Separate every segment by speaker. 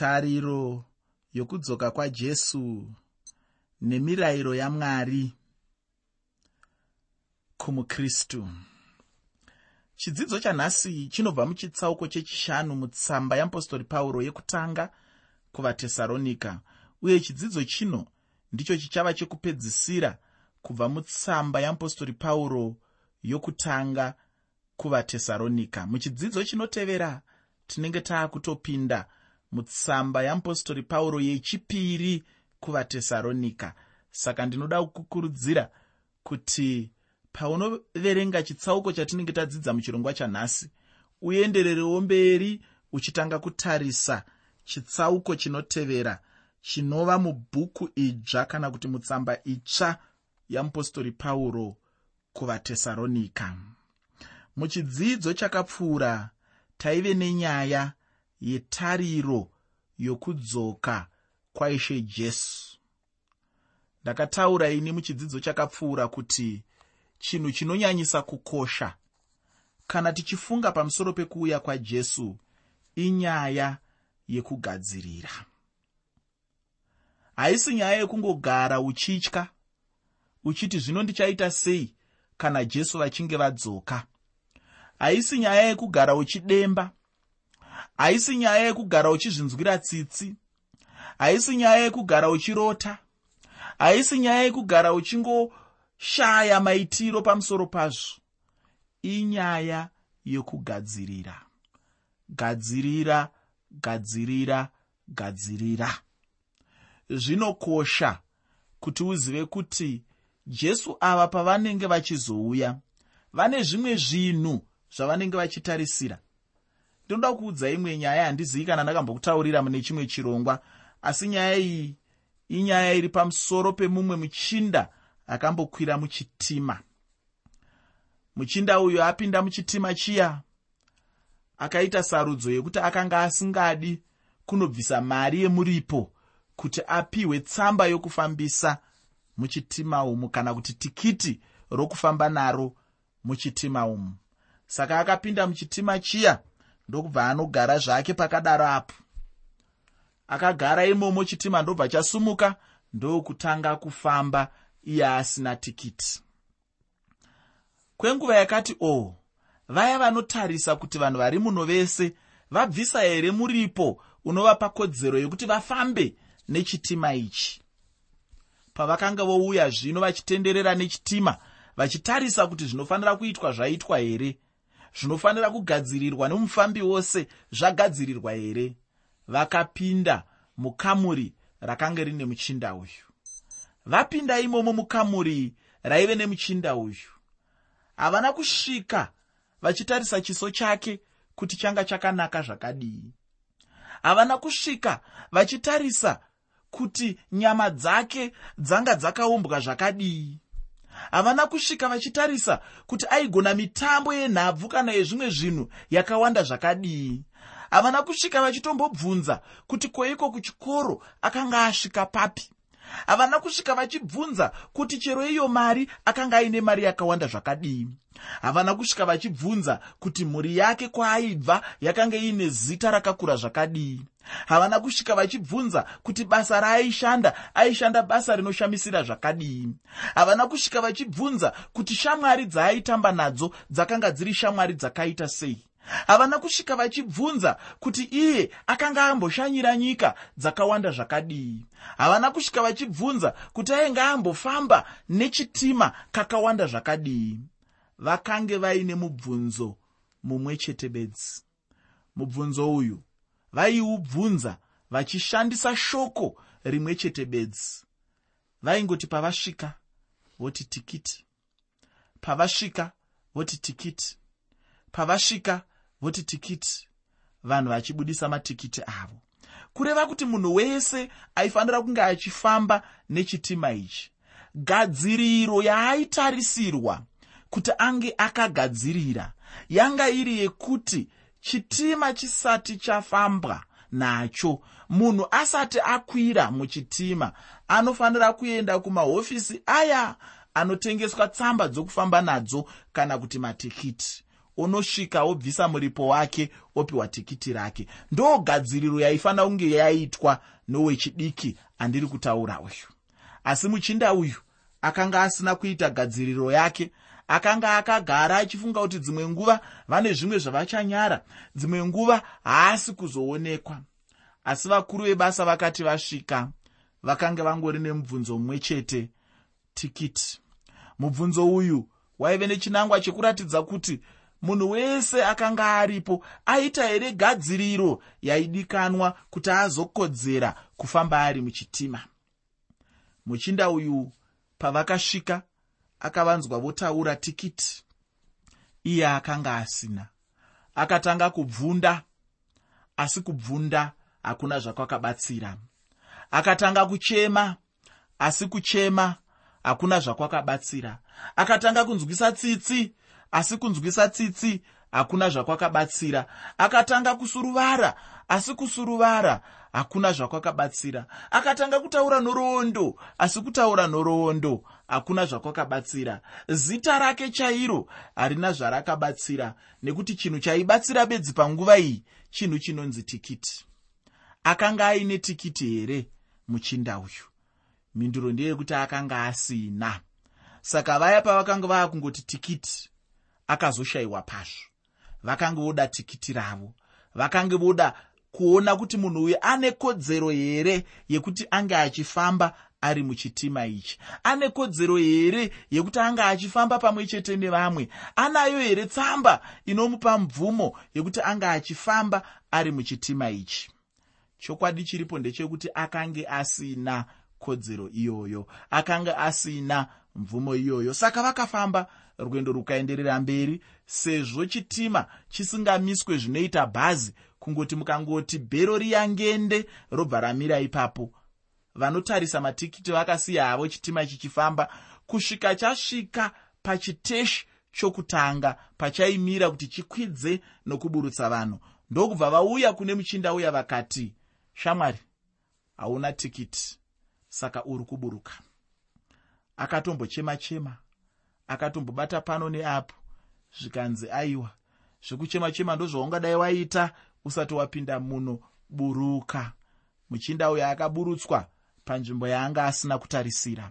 Speaker 1: tariro yokudzoka kwajesu nemirayiro yamwari kumukristu. Chidzidzo chanhasi chinobva muchitsauko chechishanu mutsamba yeapostori pauro yekutanga kuvatesaronika uye chidzidzo chino ndicho chichava chekupedzisira kubva mutsamba yeapostori pauro yokutanga kuvatesaronika muchidzidzo chinotevera tinenge taakutopinda mutsamba yeapostori pauro yechipiri kuvatesaronika saka ndinoda kukurudzira kuti paunoverenga chitsauko chatinenge tadzidza muchirongwa chanhasi uendererewo mberi uchitanga kutarisa chitsauko chinotevera chinova mubhuku idzva kana kuti mutsamba itsva yamupostori pauro kuvatesaronika muchidzidzo chakapfuura taive nenyaya yetariro yokudzoka kwaishe jesu. Ndakataura ini muchidzidzo chakapfuura kuti chinhu chinonyanyisa kukosha. Kana tichifunga pamusoro pekuuya kwajesu inyaya yekugadzirira. Haisi nyaya yekungogara uchitya uchiti zvino ndichaita sei kana jesu vachinge vadzoka? Haisi nyaya yekugara uchidemba haisi nyaya yekugara uchizvinzwira tsitsi. Haisi nyaya yekugara uchirota. Haisi nyaya yekugara uchingoshaya maitiro pamusoro pazvo. Inyaya yokugadzirira gadzirira gadzirira gadzirira. Zvinokosha kuti uzive kuti jesu ava pavanenge vachizouya vane zvimwe zvinhu zvavanenge vachitarisira ndinoda kuudza imwe nyaya handizivi kana ndakambokutaurira mune chimwe chirongwa asi nyaya iyi inyaya iri pamusoro pemumwe muchinda akambokwira muchitima. Muchinda uyu apinda muchitima chiya akaita sarudzo yekuti akanga asingadi kunobvisa mari yemuripo kuti apihwe tsamba yokufambisa muchitima umu kana kuti tikiti rokufamba naro muchitima umu. Saka akapinda muchitima chiya ndokubva anogara zvake pakadaro apo. Akagara imomo chitima ndobva chasumuka ndokutanga kufamba iye asina tikiti. Kwenguva yakati oh, vaya vanotarisa kuti vanhu vari muno vese vabvisa here muripo unovapa kodzero yekuti vafambe nechitima ichi? Pavakanga vouya zvino vachitenderera nechitima vachitarisa kuti zvinofanira kuitwa zvaitwa here zvinofanira kugadzirirwa nomufambi wose zvagadzirirwa here? Vakapinda mukamuri rakanga rine muchinda uyu. Vapinda imomo mukamuri raive nemuchinda uyu. Havana kusvika vachitarisa chiso chake kuti changa chakanaka zvakadii. Havana kusvika vachitarisa kuti nyama dzake dzanga dzakaumbwa zvakadii havana kusvika vachitarisa kuti aigona mitambo yenhabvu kana yezvimwe zvinhu yakawanda zvakadii havana kusvika vachitombobvunza kuti kweiko kuchikoro akanga asvika papi havana kusvika vachibvunza kuti chero iyo mari akanga aine mari yakawanda zvakadii havana kusvika vachibvunza kuti mhuri yake kwaaibva yakanga iine zita rakakura zvakadii havana kusvika vachibvunza kuti basa raaishanda aishanda basa rinoshamisira zvakadii havana kusvika vachibvunza kuti shamwari dzaaitamba nadzo dzakanga dziri shamwari dzakaita sei havana kusvika vachibvunza kuti iye akanga amboshanyira nyika dzakawanda zvakadii. Havana kusvika vachibvunza kuti ainge ambofamba nechitima kakawanda zvakadii. Vakange vaine mubvunzo mumwe chete bedzi. Mubvunzo uyu vaiubvunza vachishandisa shoko rimwe chete bedzi. Vaingoti pavasvika voti tikiti. Pavasvika voti tikiti. Pavasvika voti tikiti vanhu vachibudisa matikiti avo. Kureva kuti munhu wese aifanira kunge achifamba nechitima ichi. Gadziriro yaaitarisirwa kuti ange akagadzirira yanga iri yekuti chitima chisati chafambwa nacho munhu asati akwira muchitima anofanira kuenda kumahofisi aya anotengeswa tsamba dzokufamba nadzo kana kuti matikiti onosvika obvisa muripo wake opiwa tikiti rake. Ndo gadziriro yaifanira kunge yaitwa nowechidiki andiri kutaura uyu asi muchinda uyu akanga asina kuita gadziriro yake akanga akagara achifunga kuti dzimwe nguva vane zvimwe zvavachanyara dzimwe nguva haasi kuzoonekwa. Asi vakuru vebasa vakati vasvika vakanga vangori nemubvunzo mumwe chete tikiti mubvunzo uyu waive nechinangwa chekuratidza kuti munhu wese akanga aripo aita here gadziriro yaidikanwa kuti azokodzera kufamba ari muchitima. Muchinda uyu pavakasvika akavanzwa votaura tikiti. Iye akanga asina. Akatanga kubvunda asi kubvunda hakuna zvakwakabatsira. Akatanga kuchema asi kuchema hakuna zvakwakabatsira. Akatanga kunzwisa tsitsi asi kunzwisa tsitsi hakuna zvakwakabatsira. Akatanga kusuruvara asi kusuruvara hakuna zvakwakabatsira. Akatanga kutaura noroondo asi kutaura noroondo hakuna zvakwakabatsira. Zita rake chairo harina zvarakabatsira nekuti chinhu chaibatsira bedzi panguva iyi chinhu chinonzi tikiti. Akanga aine tikiti here muchinda uyu? Mhinduro ndeyekuti akanga asina. Saka vaya pavakanga vava kungoti tikiti akazoshayiwa pazvo. Vakanga voda tikiti ravo. Vakanga voda kuona kuti munhu uyu ane kodzero here yekuti ange achifamba ari muchitima ichi? Ane kodzero here yekuti ange achifamba pamwe chete nevamwe? Anayo here tsamba inomupa mubvumo yekuti ange achifamba ari muchitima ichi? Chokwadi chiripo ndechekuti akange asina kodzero iyoyo akanga asina mvumo iyoyo. Saka vakafamba rwendo rukaenderera mberi sezvo chitima chisingamiswe zvinoita bhazi kungoti mukangoti bhero riyangende robva ramira ipapo. Vanotarisa matikiti vakasiya havo chitima chichifamba kusvika chasvika pachiteshi chokutanga pachaimira kuti chikwidze nokuburutsa vanhu. Ndokubva vauya kune muchinda uya vakati shamwari hauna tikiti. Saka uri kuburuka. Akatombochema chema akatombobata pano neapo zvikanzi aiwa. Zvekuchema chema ndozvaungadai waita usati wapinda muno buruka. Muchinda uyo akaburutswa panzvimbo yaanga asina kutarisira.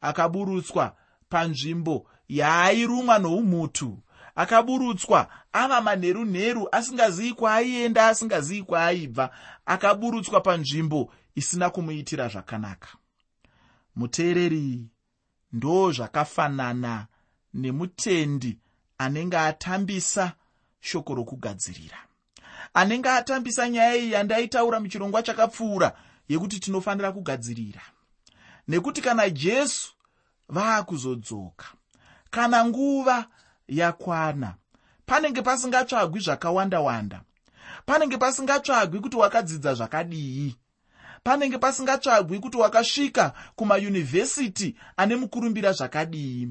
Speaker 1: Akaburutswa panzvimbo yaairumwa noumutu. Akaburutswa ava manherunheru asingazivi kwaaienda asingazivi kwaaibva akaburutswa panzvimbo isina kumuitira zvakanaka. Muteereri ndo zvakafanana nemutendi anenge atambisa shoko rokugadzirira. Anenge atambisa nyaya iyi yandaitaura muchirongwa chakapfuura yekuti tinofanira kugadzirira. Nekuti kana jesu vaakuzodzoka kana nguva yakwana panenge pasingatsvagwi zvakawanda-wanda panenge pasingatsvagwi kuti wakadzidza zvakadii panenge pasingatsvagwi kuti wakasvika kumayunivhesiti ane mukurumbira zvakadii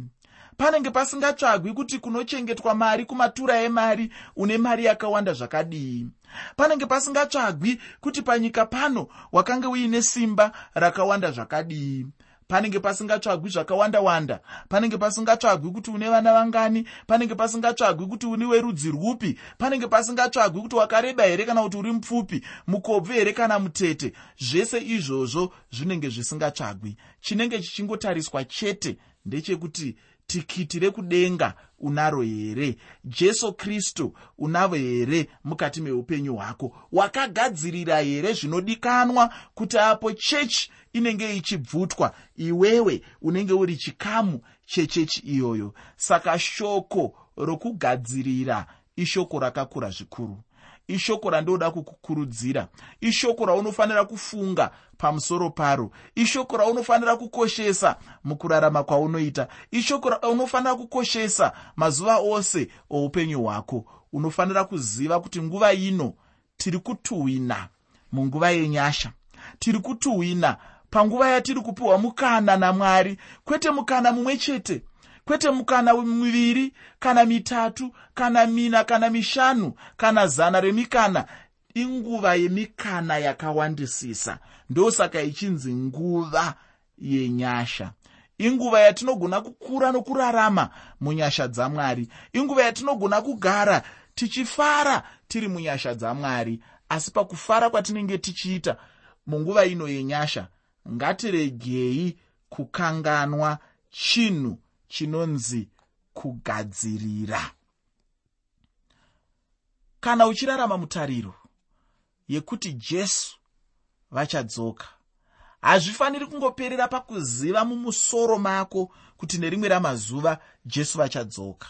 Speaker 1: panenge pasingatsvagwi kuti kunochengetwa mari kumatura emari une mari yakawanda zvakadii. Panenge pasingatsvagwi kuti panyika pano wakanga uine simba rakawanda zvakadii. Panenge pasingatsvagwi zvakawanda-wanda panenge pasingatsvagwi kuti une vana vangani panenge pasingatsvagwi kuti uni werudzi rwupi panenge pasingatsvagwi kuti wakareba here kana kuti uri mupfupi mukobvu here kana mutete zvese izvozvo zvinenge zvisingatsvagwi. Chinenge chichingotariswa chete ndechekuti tikiti rekudenga unaro here? Jesu kristu unavo here mukati meupenyu hwako? Wakagadzirira here zvinodikanwa kuti apo chechi inenge ichibvutwa iwewe unenge uri chikamu chechechi iyoyo? Saka shoko rokugadzirira ishoko rakakura zvikuru. Ishoko randinoda kukukurudzira. Ishoko raunofanira kufunga pamusoro paro. Ishoko raunofanira kukoshesa mukurarama kwaunoita. Ishoko raunofanira kukoshesa mazuva ose oupenyu hwako. Unofanira kuziva kuti nguva ino tiri kutuhwina munguva yenyasha. Tiri kutuhwina panguva yatiri kupiwa mukana namwari. Kwete mukana mumwe chete. Kwete mukana miviri kana mitatu kana mina kana mishanu kana zana remikana inguva yemikana yakawandisisa. Ndosaka ichinzi nguva yenyasha. Inguva yatinogona kukura nokurarama munyasha dzamwari. Inguva yatinogona kugara tichifara tiri munyasha dzamwari. Asi pakufara kwatinenge tichiita munguva ino yenyasha ngatiregei kukanganwa chinhu chinonzi kugadzirira. Kana uchirarama mutariro yekuti jesu vachadzoka. Hazvifaniri kungoperera pakuziva mumusoro mako kuti nerimwe ramazuva jesu vachadzoka.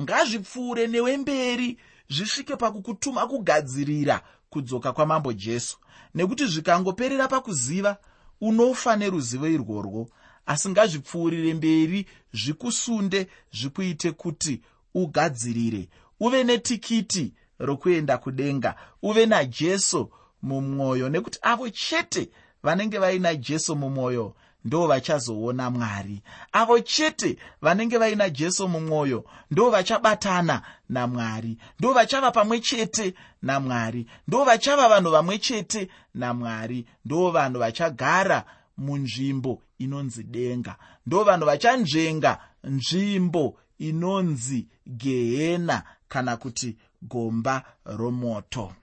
Speaker 1: Ngazvipfuure newe mberi zvisvike pakukutuma kugadzirira kudzoka kwamambo jesu nekuti zvikangoperera pakuziva unofa neruzivo irworwo asi ngazvipfuurire mberi zvikusunde zvikuite kuti ugadzirire uve netikiti rokuenda kudenga. Uve najesu mumwoyo nekuti avo chete vanenge vaina jesu mumwoyo ndo vachazoona mwari. Avo chete vanenge vaina jesu mumwoyo ndo vachabatana namwari ndo vachava pamwe chete namwari ndo vachava vanhu vamwe chete namwari ndo vanhu vachagara munzvimbo inonzi denga. Ndo vanhu vachanzvenga nzvimbo inonzi gehena kana kuti gomba romoto.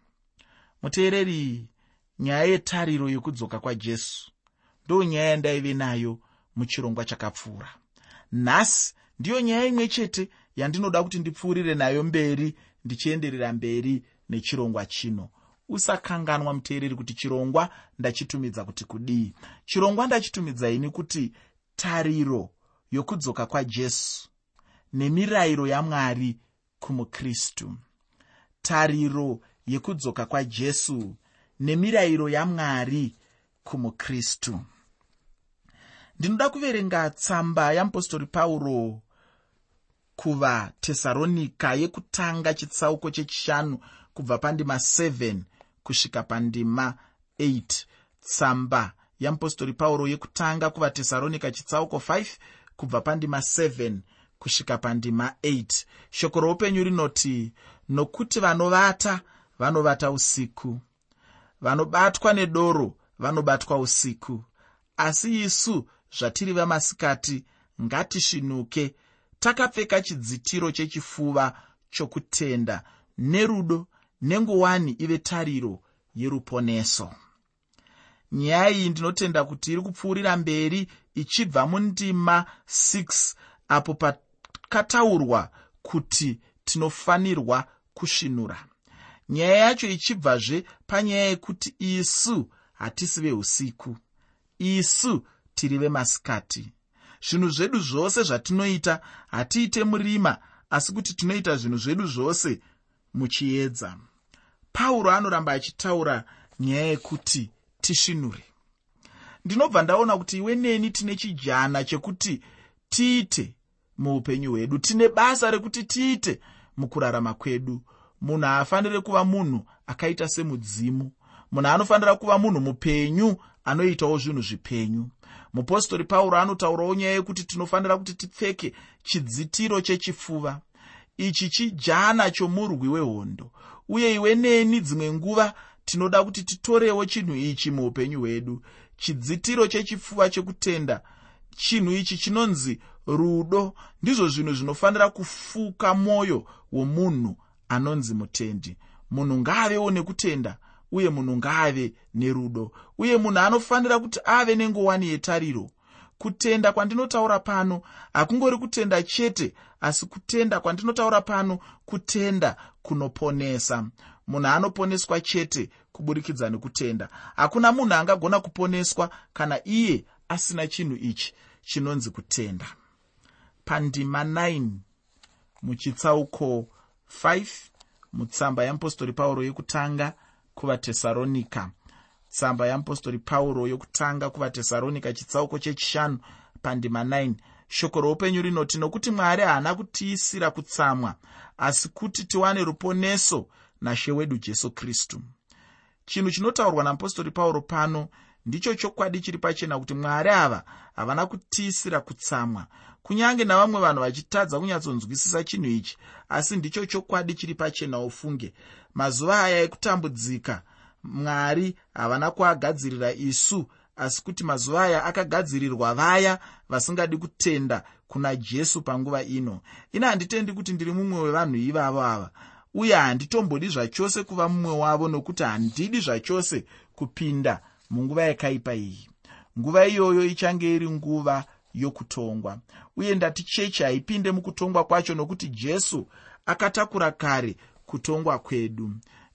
Speaker 1: Muteereri nyaya yetariro yekudzoka kwajesu ndo nyaya yandaive nayo muchirongwa chakapfuura. Nhasi ndiyo nyaya imwe chete yandinoda kuti ndipfuurire nayo mberi ndichienderera mberi nechirongwa chino. Usakanganwa muteereri kuti chirongwa ndachitumidza kuti kudii. Chirongwa ndachitumidza ini kuti tariro yokudzoka kwajesu nemirayiro yamwari kumukristu tariro yekudzoka kwajesu nemirayiro yamwari kumukristu. Ndinoda kuverenga tsamba yamupostori pauro kuvatesaronika yekutanga chitsauko chechishanu kubva pandima 7 kusvika pandima 8 tsamba yamupostori pauro yekutanga kuvatesaronika chitsauko 5 kubva pandima 7 kusvika pandima 8 shoko roupenyu rinoti nokuti vanovata vanovata usiku. Vanobatwa nedoro vanobatwa usiku. Asi isu zvatiri vamasikati ngatisvinuke takapfeka chidzitiro chechifuva chokutenda nerudo nengowani ive tariro yeruponeso. Nyaya iyi ndinotenda kuti iri kupfuurira mberi ichibva mundima 6 apo pakataurwa kuti tinofanirwa kusvinura nyaya yacho ichibvazve panyaya yekuti isu hatisi veusiku isu tiri vemasikati zvinhu zvedu zvose zvatinoita hatiite murima asi kuti tinoita zvinhu zvedu zvose muchiedza. Pauro anoramba achitaura nyaya yekuti tisvinure ndinobva ndaona kuti iwe neni tine chijana chekuti tiite muupenyu hwedu tine basa rekuti tiite mukurarama kwedu. Munhu haafaniri kuva munhu akaita semudzimu. Munhu anofanira kuva munhu mupenyu anoitawo zvinhu zvipenyu. Mupostori pauro anotaurawo nyaya yekuti tinofanira kuti tipfeke chidzitiro chechifuva. Ichi chijana chomurwi wehondo. Uye iwe neni dzimwe nguva tinoda kuti titorewo chinhu ichi muupenyu hwedu. Chidzitiro chechifuva chekutenda. Chinhu ichi chinonzi rudo. Ndizvo zvinhu zvinofanira kufuka mwoyo womunhu anonzi mutendi. Munhu ngaavewo nekutenda uye munhu ngaave nerudo. Uye munhu anofanira kuti ave nengowani yetariro. Kutenda kwandinotaura pano hakungori kutenda chete asi kutenda kwandinotaura pano kutenda kunoponesa. Munhu anoponeswa chete kuburikidza nekutenda. Hakuna munhu angagona kuponeswa kana iye asina chinhu ichi chinonzi kutenda pandima 9 muchitsauko 5 mutsamba yeapostori pauro yekutanga kuvatesaronika tsamba yeapostori pauro yokutanga kuvatesaronika chitsauko chechishanu pandima 9 shoko roupenyu rinoti nokuti mwari haana kutiisira kutsamwa asi kuti tiwane ruponeso nashe wedu jesu kristu. Chinhu chinotaurwa namupostori pauro pano ndicho chokwadi chiri pachena kuti mwari ava havana kutiisira kutsamwa kunyange navamwe vanhu vachitadza kunyatsonzwisisa chinhu ichi asi ndicho chokwadi chiri pachena ufunge. Mazuva aya ekutambudzika mwari havana kuagadzirira isu asi kuti mazuva aya akagadzirirwa vaya vasingadi kutenda kuna jesu panguva ino. Ine handitendi kuti ndiri mumwe wevanhu ivavo ava uye handitombodi zvachose kuva mumwe wavo nokuti handidi zvachose kupinda munguva yakaipa iyi. Nguva iyoyo ichange iri nguva yokutongwa uye ndati chechi haipinde mukutongwa kwacho nokuti jesu akatakura kare kutongwa kwedu.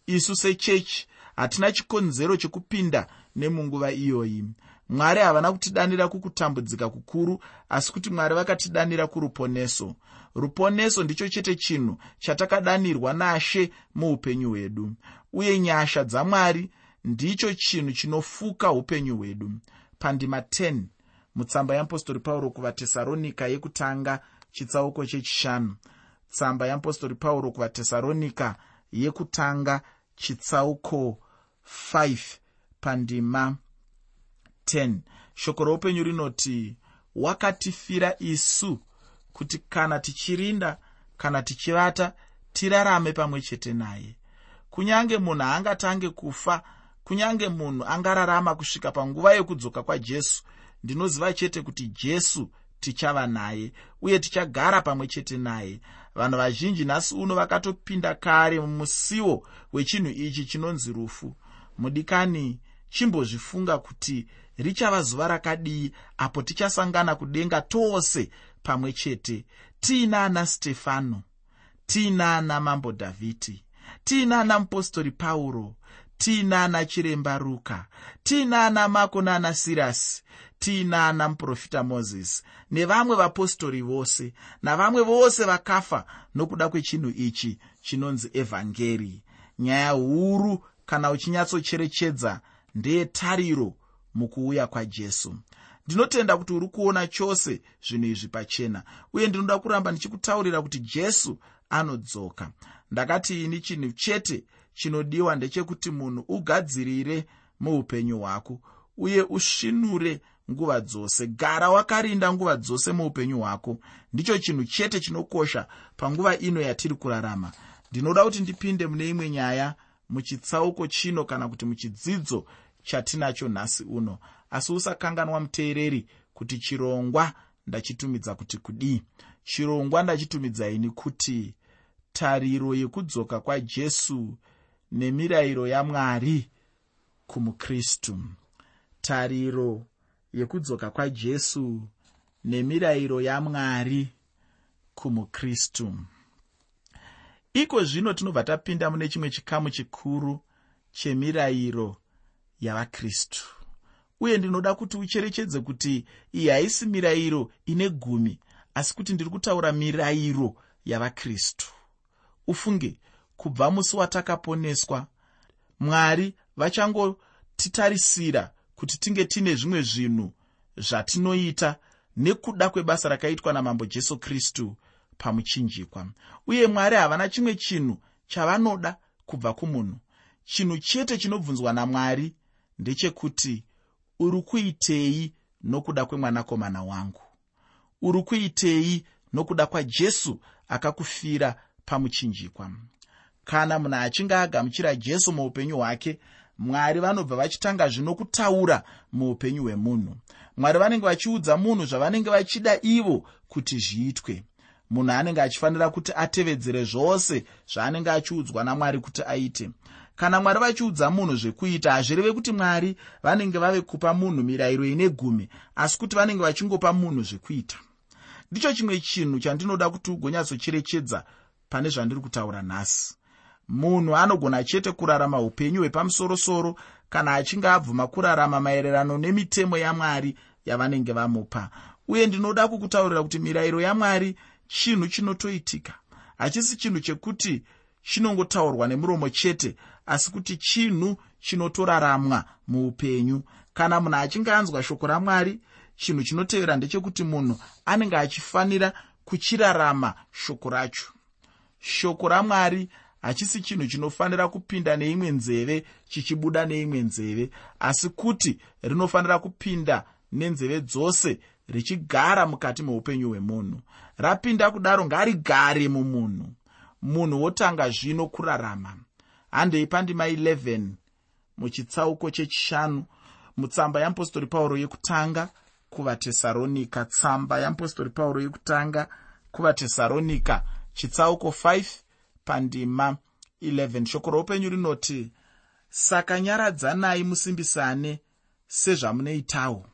Speaker 1: Isu sechechi hatina chikonzero chekupinda nemunguva iyoyi. Mwari havana kutidanira kukutambudzika kukuru asi kuti mwari vakatidanira kuruponeso. Ruponeso ndicho chete chinhu chatakadanirwa nashe muupenyu hwedu. Uye nyasha dzamwari ndicho chinhu chinofuka upenyu hwedu. Pandima 10 mutsamba yeapostori pauro kuvatesaronika yekutanga chitsauko chechishanu. Tsamba yeapostori pauro kuvatesaronika yekutanga chitsauko 5 pandima 10 shoko roupenyu rinoti wakatifira isu kuti kana tichirinda kana tichivata tirarame pamwe chete naye. Kunyange munhu angatange kufa kunyange munhu angararama kusvika panguva yekudzoka kwajesu ndinoziva chete kuti jesu tichava naye uye tichagara pamwe chete naye. Vanhu vazhinji nhasi uno vakatopinda kare mumusiwo wechinhu ichi chinonzi rufu. Mudikani chimbozvifunga kuti richava zuva rakadii apo tichasangana kudenga tose pamwe chete. Tiina ana stefano tiina ana mambo dhavhidi tiina ana mupostori pauro tiina ana chiremba ruka tiina ana mako naana sirasi tiina ana muprofita mozisi nevamwe vapostori vose navamwe vose vakafa nokuda kwechinhu ichi chinonzi evhangeri. Nyaya huru kana uchinyatsocherechedza ndeyetariro mukuuya kwajesu ndinotenda kuti uri kuona chose zvinhu izvi pachena uye ndinoda kuramba ndichikutaurira kuti jesu anodzoka. Ndakati ini chinhu chete chinodiwa ndechekuti munhu ugadzirire muupenyu hwako uye usvinure nguva dzose. Gara wakarinda nguva dzose muupenyu hwako. Ndicho chinhu chete chinokosha panguva ino yatiri kurarama. Ndinoda kuti ndipinde mune imwe nyaya muchitsauko chino kana kuti muchidzidzo chatinacho nhasi uno. Asi usakanganwa muteereri kuti chirongwa ndachitumidza kuti kudii. Chirongwa ndachitumidzai kuti tariro yekudzoka kwajesu nemirayiro yamwari kumukristu. Tariro yekudzoka kwajesu nemirayiro yamwari kumukristu. Iko zvino tinobva tapinda mune chimwe chikamu chikuru chemirayiro yavakristu. Uye ndinoda kuti ucherechedze kuti iyi haisi mirayiro ine gumi asi kuti ndiri kutaura mirayiro yavakristu. Ufunge kubva musi watakaponeswa. Mwari vachangotitarisira kuti tinge tine zvimwe zvinhu zvatinoita nekuda kwebasa rakaitwa namambo jesu kristu pamuchinjikwa. Uye mwari havana chimwe chinhu chavanoda kubva kumunhu. Chinhu chete chinobvunzwa namwari ndechekuti uri kuitei nokuda kwemwanakomana wangu? Uri kuitei nokuda kwajesu akakufira pamuchinjikwa kana munhu achinge agamuchira jesu muupenyu hwake mwari vanobva vachitanga zvino kutaura muupenyu hwemunhu. Mwari vanenge vachiudza munhu zvavanenge vachida ivo kuti zviitwe. Munhu anenge achifanira kuti atevedzere zvose zvaanenge achiudzwa namwari kuti aite. Kana mwari vachiudza munhu zvekuita hazvireve kuti mwari vanenge vave kupa munhu mirayiro ine gumi asi kuti vanenge vachingopa munhu zvekuita. Ndicho chimwe chinhu chandinoda kuti ugonyatsocherechedza pane zvandiri kutaura nhasi munhu anogona chete kurarama upenyu hwepamusorosoro kana achinge abvuma kurarama maererano nemitemo yamwari yavanenge vamupa. Uye ndinoda kukutaurira kuti mirayiro yamwari chinhu chinotoitika. Hachisi chinhu chekuti chinongotaurwa nemuromo chete asi kuti chinhu chinotoraramwa muupenyu. Kana munhu achinge anzwa shoko ramwari chinhu chinotevera ndechekuti munhu anenge achifanira kuchirarama shoko racho. Shoko ramwari hachisi chinhu chinofanira kupinda neimwe nzeve chichibuda neimwe nzeve asi kuti rinofanira kupinda nenzeve dzose richigara mukati meupenyu hwemunhu. Rapinda kudaro ngarigare mumunhu. Munhu wotanga zvino kurarama. Handei pandima 11 muchitsauko chechishanu mutsamba yeapostori pauro yekutanga kuvatesaronika tsamba yeapostori pauro yekutanga kuvatesaronika chitsauko 5 pandima 11 shoko roupenyu rinoti saka nyaradzanai musimbisane sezvamunoitawo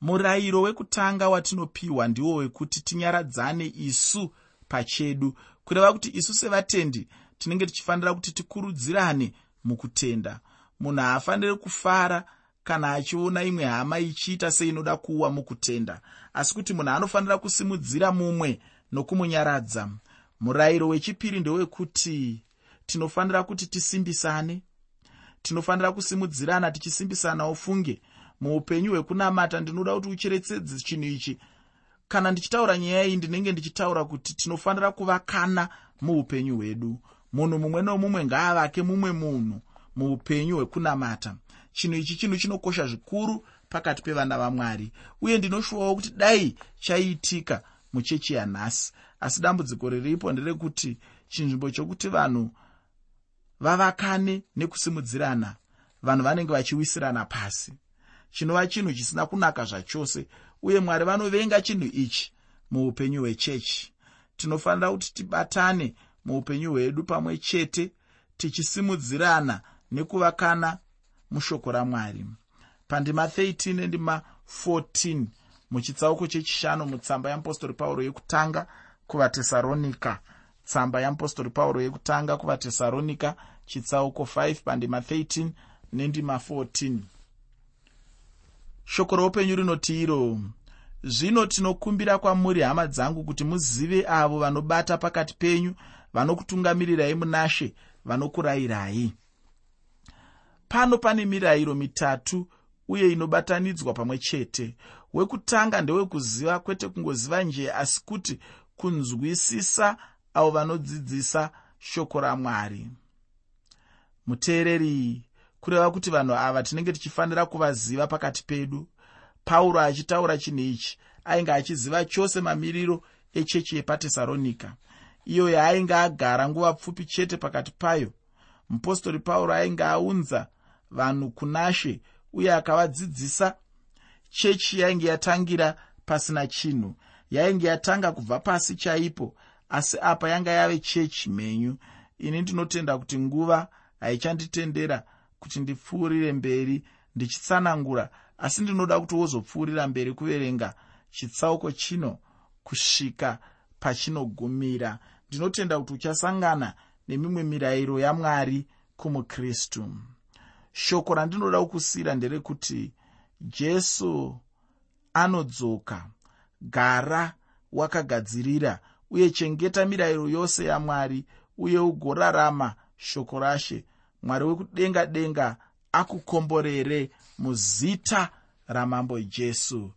Speaker 1: murayiro wekutanga watinopiwa ndiwo wekuti tinyaradzane isu pachedu. Kureva kuti isu sevatendi tinenge tichifanira kuti tikurudzirane mukutenda. Munhu haafaniri kufara kana achiona imwe hama ichiita seinoda kuwa mukutenda asi kuti munhu anofanira kusimudzira mumwe nokumunyaradza murayiro wechipiri ndewekuti tinofanira kuti tisimbisane tinofanira kusimudzirana tichisimbisanawo funge. Muupenyu hwekunamata ndinoda kuti ucheretsedze chinhu ichi. Kana ndichitaura nyaya iyi ndinenge ndichitaura kuti tinofanira kuvakana muupenyu hwedu. Munhu mumwe nomumwe ngaavake mumwe munhu muupenyu hwekunamata. Chinhu ichi chinhu chinokosha zvikuru pakati pevana vamwari. Uye ndinoshuvawo kuti dai chaiitika muchechi yanhasi asi dambudziko riripo nderekuti chinzvimbo chokuti vanhu vavakane nekusimudzirana vanhu vanenge vachiwisirana pasi. Chinova chinhu chisina kunaka zvachose uye mwari vanovenga chinhu ichi muupenyu hwechechi. Tinofanira kuti tibatane muupenyu hwedu pamwe chete tichisimudzirana nekuvakana mushoko ramwari. Pandima 13 nendima 14 muchitsauko chechishanu mutsamba yeapostori pauro yekutanga kuvatesaronika. Tsamba yeapostori pauro yekutanga kuvatesaronika chitsauko 5 pandima 13 nendima 14 shoko roupenyu rinoti iro zvino tinokumbira kwamuri hama dzangu kuti muzive avo vanobata pakati penyu vanokutungamirirai munashe vanokurayirai. Pano pane mirayiro mitatu uye inobatanidzwa pamwe chete. Wekutanga ndewekuziva kwete kungoziva njee asi kuti kunzwisisa avo vanodzidzisa shoko ramwari. Muteereri kureva kuti vanhu ava tinenge tichifanira kuvaziva pakati pedu pauro achitaura chinhu ichi ainge achiziva chose mamiriro echechi yepatesaronika. Iyo yaainge agara nguva pfupi chete pakati payo mupostori pauro ainge aunza vanhu kunashe uye akavadzidzisa chechi yainge yatangira pasina chinhu yainge yatanga kubva pasi chaipo asi apa yanga yave chechi mhenyu ini ndinotenda kuti nguva haichanditendera kuti ndipfuurire mberi ndichitsanangura asi ndinoda kuti wozopfuurira mberi kuverenga chitsauko chino kusvika pachinogumira. Ndinotenda kuti uchasangana nemimwe mirayiro yamwari kumukristu. Shoko randinoda kukusiyira nderekuti jesu anodzoka gara wakagadzirira uye chengeta mirayiro yose yamwari uye ugorarama shoko rashe. Mwari wekudenga denga akukomborere muzita ramambo jesu